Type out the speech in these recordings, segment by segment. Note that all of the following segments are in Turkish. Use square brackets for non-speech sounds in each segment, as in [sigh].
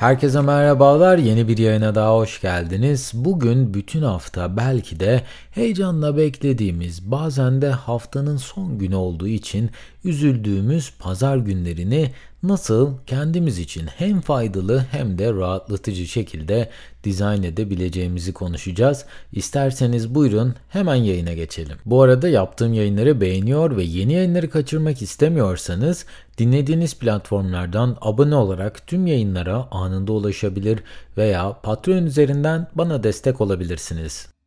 Herkese merhabalar. Yeni bir yayına daha hoş geldiniz. Bugün bütün hafta belki de heyecanla beklediğimiz, bazen de haftanın son günü olduğu için üzüldüğümüz pazar günlerini nasıl kendimiz için hem faydalı hem de rahatlatıcı şekilde dizayn edebileceğimizi konuşacağız. İsterseniz buyurun hemen yayına geçelim. Bu arada yaptığım yayınları beğeniyor ve yeni yayınları kaçırmak istemiyorsanız dinlediğiniz platformlardan abone olarak tüm yayınlara anında ulaşabilir veya Patreon üzerinden bana destek olabilirsiniz.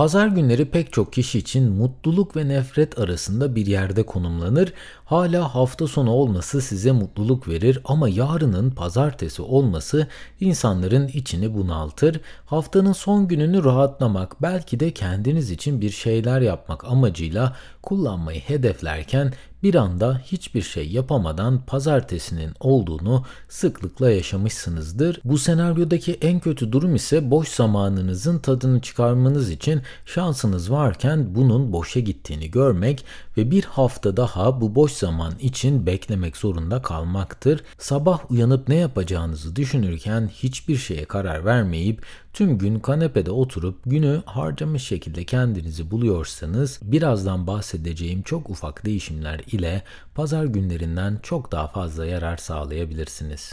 Pazar günleri pek çok kişi için mutluluk ve nefret arasında bir yerde konumlanır. Hala hafta sonu olması size mutluluk verir ama yarının pazartesi olması insanların içini bunaltır. Haftanın son gününü rahatlamak, belki de kendiniz için bir şeyler yapmak amacıyla kullanmayı hedeflerken bir anda hiçbir şey yapamadan pazartesinin olduğunu sıklıkla yaşamışsınızdır. Bu senaryodaki en kötü durum ise boş zamanınızın tadını çıkarmanız için şansınız varken bunun boşa gittiğini görmek ve bir hafta daha bu boş zaman için beklemek zorunda kalmaktır. Sabah uyanıp ne yapacağınızı düşünürken hiçbir şeye karar vermeyip tüm gün kanepede oturup günü harcamış şekilde kendinizi buluyorsanız birazdan bahsedeceğim çok ufak değişimler ile pazar günlerinden çok daha fazla yarar sağlayabilirsiniz.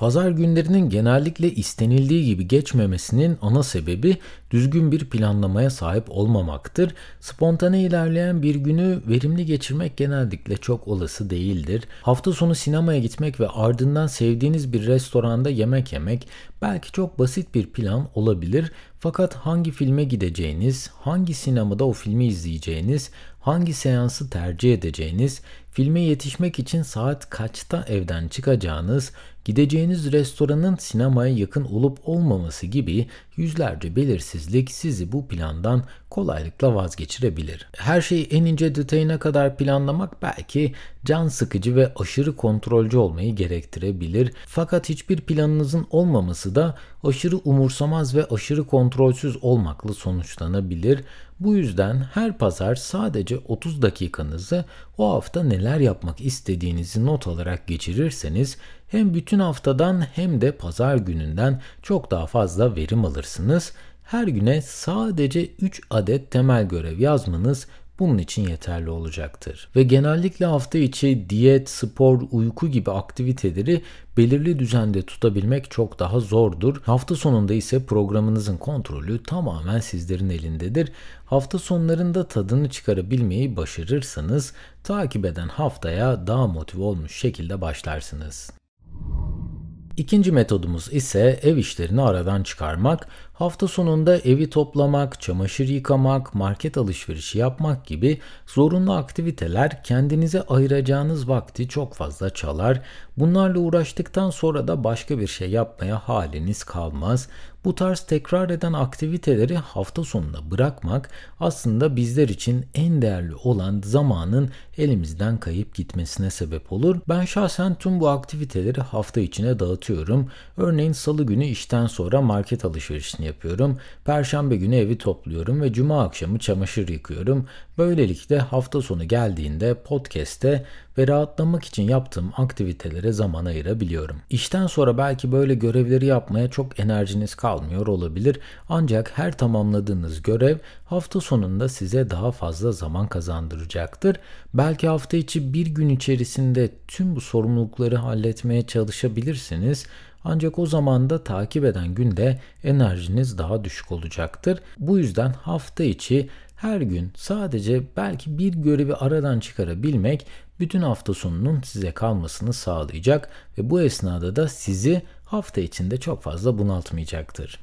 Pazar günlerinin genellikle istenildiği gibi geçmemesinin ana sebebi düzgün bir planlamaya sahip olmamaktır. Spontane ilerleyen bir günü verimli geçirmek genellikle çok olası değildir. Hafta sonu sinemaya gitmek ve ardından sevdiğiniz bir restoranda yemek yemek belki çok basit bir plan olabilir. Fakat hangi filme gideceğiniz, hangi sinemada o filmi izleyeceğiniz, hangi seansı tercih edeceğiniz, filme yetişmek için saat kaçta evden çıkacağınız, gideceğiniz restoranın sinemaya yakın olup olmaması gibi yüzlerce belirsizlik sizi bu plandan kolaylıkla vazgeçirebilir. Her şeyi en ince detayına kadar planlamak belki can sıkıcı ve aşırı kontrolcü olmayı gerektirebilir. Fakat hiçbir planınızın olmaması da aşırı umursamaz ve aşırı kontrolsüz olmakla sonuçlanabilir. Bu yüzden her pazar sadece 30 dakikanızı o hafta neler yapmak istediğinizi not alarak geçirirseniz hem bütün haftadan hem de pazar gününden çok daha fazla verim alırsınız. Her güne sadece 3 adet temel görev yazmanız bunun için yeterli olacaktır. Ve genellikle hafta içi diyet, spor, uyku gibi aktiviteleri belirli düzende tutabilmek çok daha zordur. Hafta sonunda ise programınızın kontrolü tamamen sizlerin elindedir. Hafta sonlarında tadını çıkarabilmeyi başarırsanız takip eden haftaya daha motive olmuş şekilde başlarsınız. İkinci metodumuz ise ev işlerini aradan çıkarmak. Hafta sonunda evi toplamak, çamaşır yıkamak, market alışverişi yapmak gibi zorunlu aktiviteler kendinize ayıracağınız vakti çok fazla çalar. Bunlarla uğraştıktan sonra da başka bir şey yapmaya haliniz kalmaz. Bu tarz tekrar eden aktiviteleri hafta sonuna bırakmak aslında bizler için en değerli olan zamanın elimizden kayıp gitmesine sebep olur. Ben şahsen tüm bu aktiviteleri hafta içine dağıtıyorum. Örneğin salı günü işten sonra market alışverişini yapıyorum. Perşembe günü evi topluyorum ve cuma akşamı çamaşır yıkıyorum. Böylelikle hafta sonu geldiğinde podcast'te ve rahatlamak için yaptığım aktivitelere zaman ayırabiliyorum. İşten sonra belki böyle görevleri yapmaya çok enerjiniz kalmıyor olabilir. Ancak her tamamladığınız görev hafta sonunda size daha fazla zaman kazandıracaktır. Belki hafta içi bir gün içerisinde tüm bu sorumlulukları halletmeye çalışabilirsiniz. Ancak o zaman da takip eden günde enerjiniz daha düşük olacaktır. Bu yüzden hafta içi her gün sadece belki bir görevi aradan çıkarabilmek bütün hafta sonunun size kalmasını sağlayacak ve bu esnada da sizi hafta içinde çok fazla bunaltmayacaktır.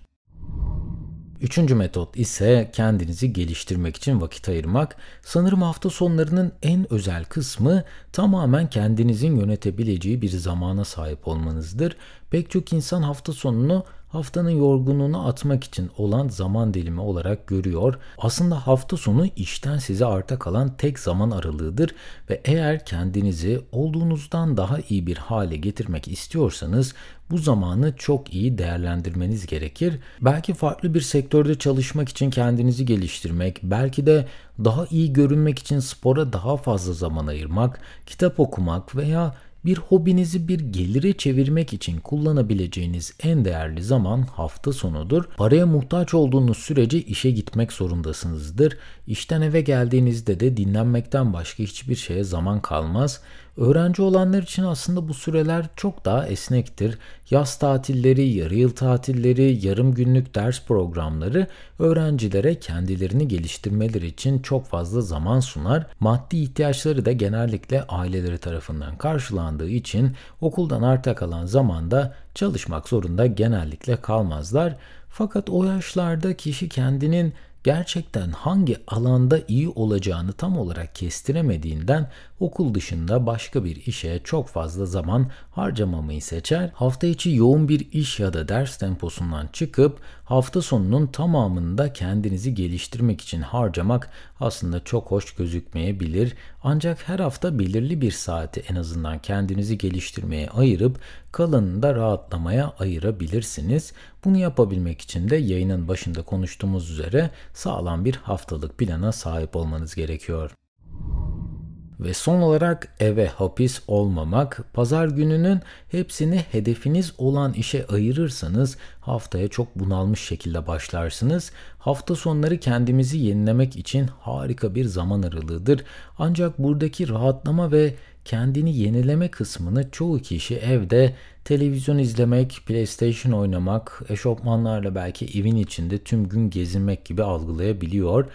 Üçüncü metot ise kendinizi geliştirmek için vakit ayırmak. Sanırım hafta sonlarının en özel kısmı tamamen kendinizin yönetebileceği bir zamana sahip olmanızdır. Pek çok insan hafta sonunu haftanın yorgunluğunu atmak için olan zaman dilimi olarak görüyor. Aslında hafta sonu işten size arta kalan tek zaman aralığıdır ve eğer kendinizi olduğunuzdan daha iyi bir hale getirmek istiyorsanız bu zamanı çok iyi değerlendirmeniz gerekir. Belki farklı bir sektörde çalışmak için kendinizi geliştirmek, belki de daha iyi görünmek için spora daha fazla zaman ayırmak, kitap okumak veya Bir hobinizi bir gelire çevirmek için kullanabileceğiniz en değerli zaman hafta sonudur. Paraya muhtaç olduğunuz sürece işe gitmek zorundasınızdır. İşten eve geldiğinizde de dinlenmekten başka hiçbir şeye zaman kalmaz. Öğrenci olanlar için aslında bu süreler çok daha esnektir. Yaz tatilleri, yarı yıl tatilleri, yarım günlük ders programları öğrencilere kendilerini geliştirmeleri için çok fazla zaman sunar. Maddi ihtiyaçları da genellikle aileleri tarafından karşılandığı için okuldan arta kalan zamanda çalışmak zorunda genellikle kalmazlar. Fakat o yaşlarda kişi kendinin gerçekten hangi alanda iyi olacağını tam olarak kestiremediğinden okul dışında başka bir işe çok fazla zaman harcamamayı seçer. Hafta içi yoğun bir iş ya da ders temposundan çıkıp hafta sonunun tamamında kendinizi geliştirmek için harcamak aslında çok hoş gözükmeyebilir. Ancak her hafta belirli bir saati en azından kendinizi geliştirmeye ayırıp kalanını da rahatlamaya ayırabilirsiniz. Bunu yapabilmek için de yayının başında konuştuğumuz üzere sağlam bir haftalık plana sahip olmanız gerekiyor. Ve son olarak eve hapis olmamak. Pazar gününün hepsini hedefiniz olan işe ayırırsanız haftaya çok bunalmış şekilde başlarsınız. Hafta sonları kendimizi yenilemek için harika bir zaman aralığıdır. Ancak buradaki rahatlama ve kendini yenileme kısmını çoğu kişi evde televizyon izlemek, PlayStation oynamak, eşofmanlarla belki evin içinde tüm gün gezinmek gibi algılayabiliyor.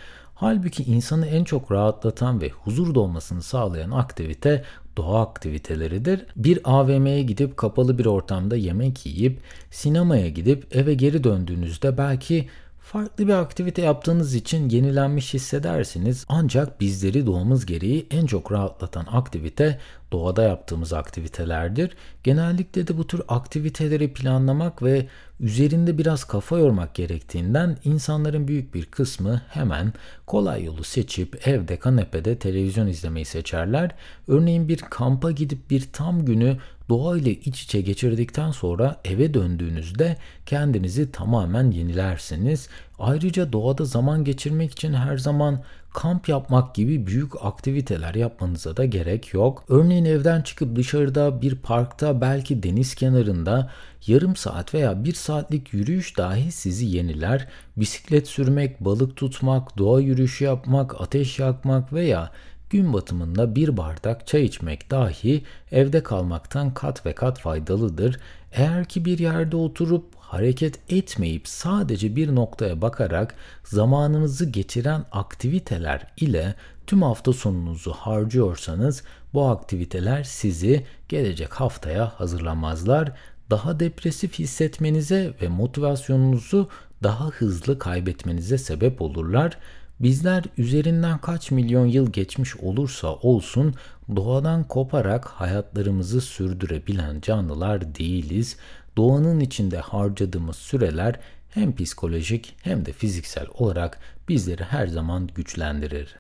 Halbuki insanı en çok rahatlatan ve huzur dolmasını sağlayan aktivite doğa aktiviteleridir. Bir AVM'ye gidip kapalı bir ortamda yemek yiyip sinemaya gidip eve geri döndüğünüzde belki Farklı bir aktivite yaptığınız için yenilenmiş hissedersiniz. Ancak bizleri doğamız gereği en çok rahatlatan aktivite doğada yaptığımız aktivitelerdir. Genellikle de bu tür aktiviteleri planlamak ve üzerinde biraz kafa yormak gerektiğinden insanların büyük bir kısmı hemen kolay yolu seçip evde kanepede televizyon izlemeyi seçerler. Örneğin bir kampa gidip bir tam günü doğa ile iç içe geçirdikten sonra eve döndüğünüzde kendinizi tamamen yenilersiniz. Ayrıca doğada zaman geçirmek için her zaman kamp yapmak gibi büyük aktiviteler yapmanıza da gerek yok. Örneğin evden çıkıp dışarıda bir parkta belki deniz kenarında yarım saat veya bir saatlik yürüyüş dahi sizi yeniler. Bisiklet sürmek, balık tutmak, doğa yürüyüşü yapmak, ateş yakmak veya gün batımında bir bardak çay içmek dahi evde kalmaktan kat ve kat faydalıdır. Eğer ki bir yerde oturup hareket etmeyip sadece bir noktaya bakarak zamanınızı geçiren aktiviteler ile tüm hafta sonunuzu harcıyorsanız bu aktiviteler sizi gelecek haftaya hazırlamazlar. Daha depresif hissetmenize ve motivasyonunuzu daha hızlı kaybetmenize sebep olurlar. Bizler üzerinden kaç milyon yıl geçmiş olursa olsun doğadan koparak hayatlarımızı sürdürebilen canlılar değiliz. Doğanın içinde harcadığımız süreler hem psikolojik hem de fiziksel olarak bizleri her zaman güçlendirir.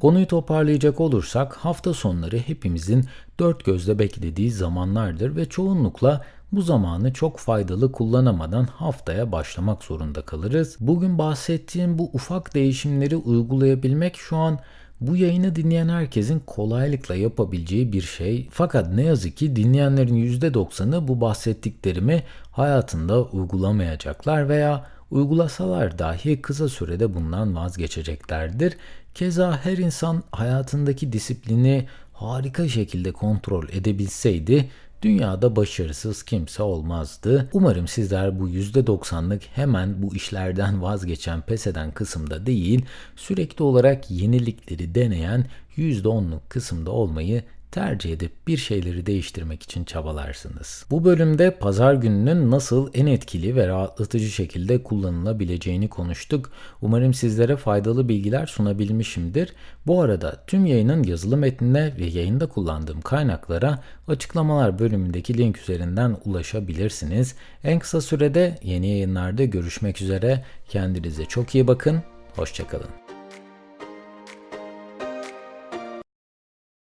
Konuyu toparlayacak olursak hafta sonları hepimizin dört gözle beklediği zamanlardır ve çoğunlukla bu zamanı çok faydalı kullanamadan haftaya başlamak zorunda kalırız. Bugün bahsettiğim bu ufak değişimleri uygulayabilmek şu an bu yayını dinleyen herkesin kolaylıkla yapabileceği bir şey. Fakat ne yazık ki dinleyenlerin %90'ı bu bahsettiklerimi hayatında uygulamayacaklar veya uygulasalar dahi kısa sürede bundan vazgeçeceklerdir. Keza her insan hayatındaki disiplini harika şekilde kontrol edebilseydi dünyada başarısız kimse olmazdı. Umarım sizler bu %90'lık hemen bu işlerden [laughs] vazgeçen pes eden kısımda değil, sürekli olarak yenilikleri deneyen %10'luk kısımda olmayı tercih edip bir şeyleri değiştirmek için çabalarsınız. Bu bölümde pazar gününün nasıl en etkili ve rahatlatıcı şekilde kullanılabileceğini konuştuk. Umarım sizlere faydalı bilgiler sunabilmişimdir. Bu arada tüm yayının yazılı metnine ve yayında kullandığım kaynaklara açıklamalar bölümündeki link üzerinden ulaşabilirsiniz. En kısa sürede yeni yayınlarda görüşmek üzere. Kendinize çok iyi bakın. Hoşçakalın.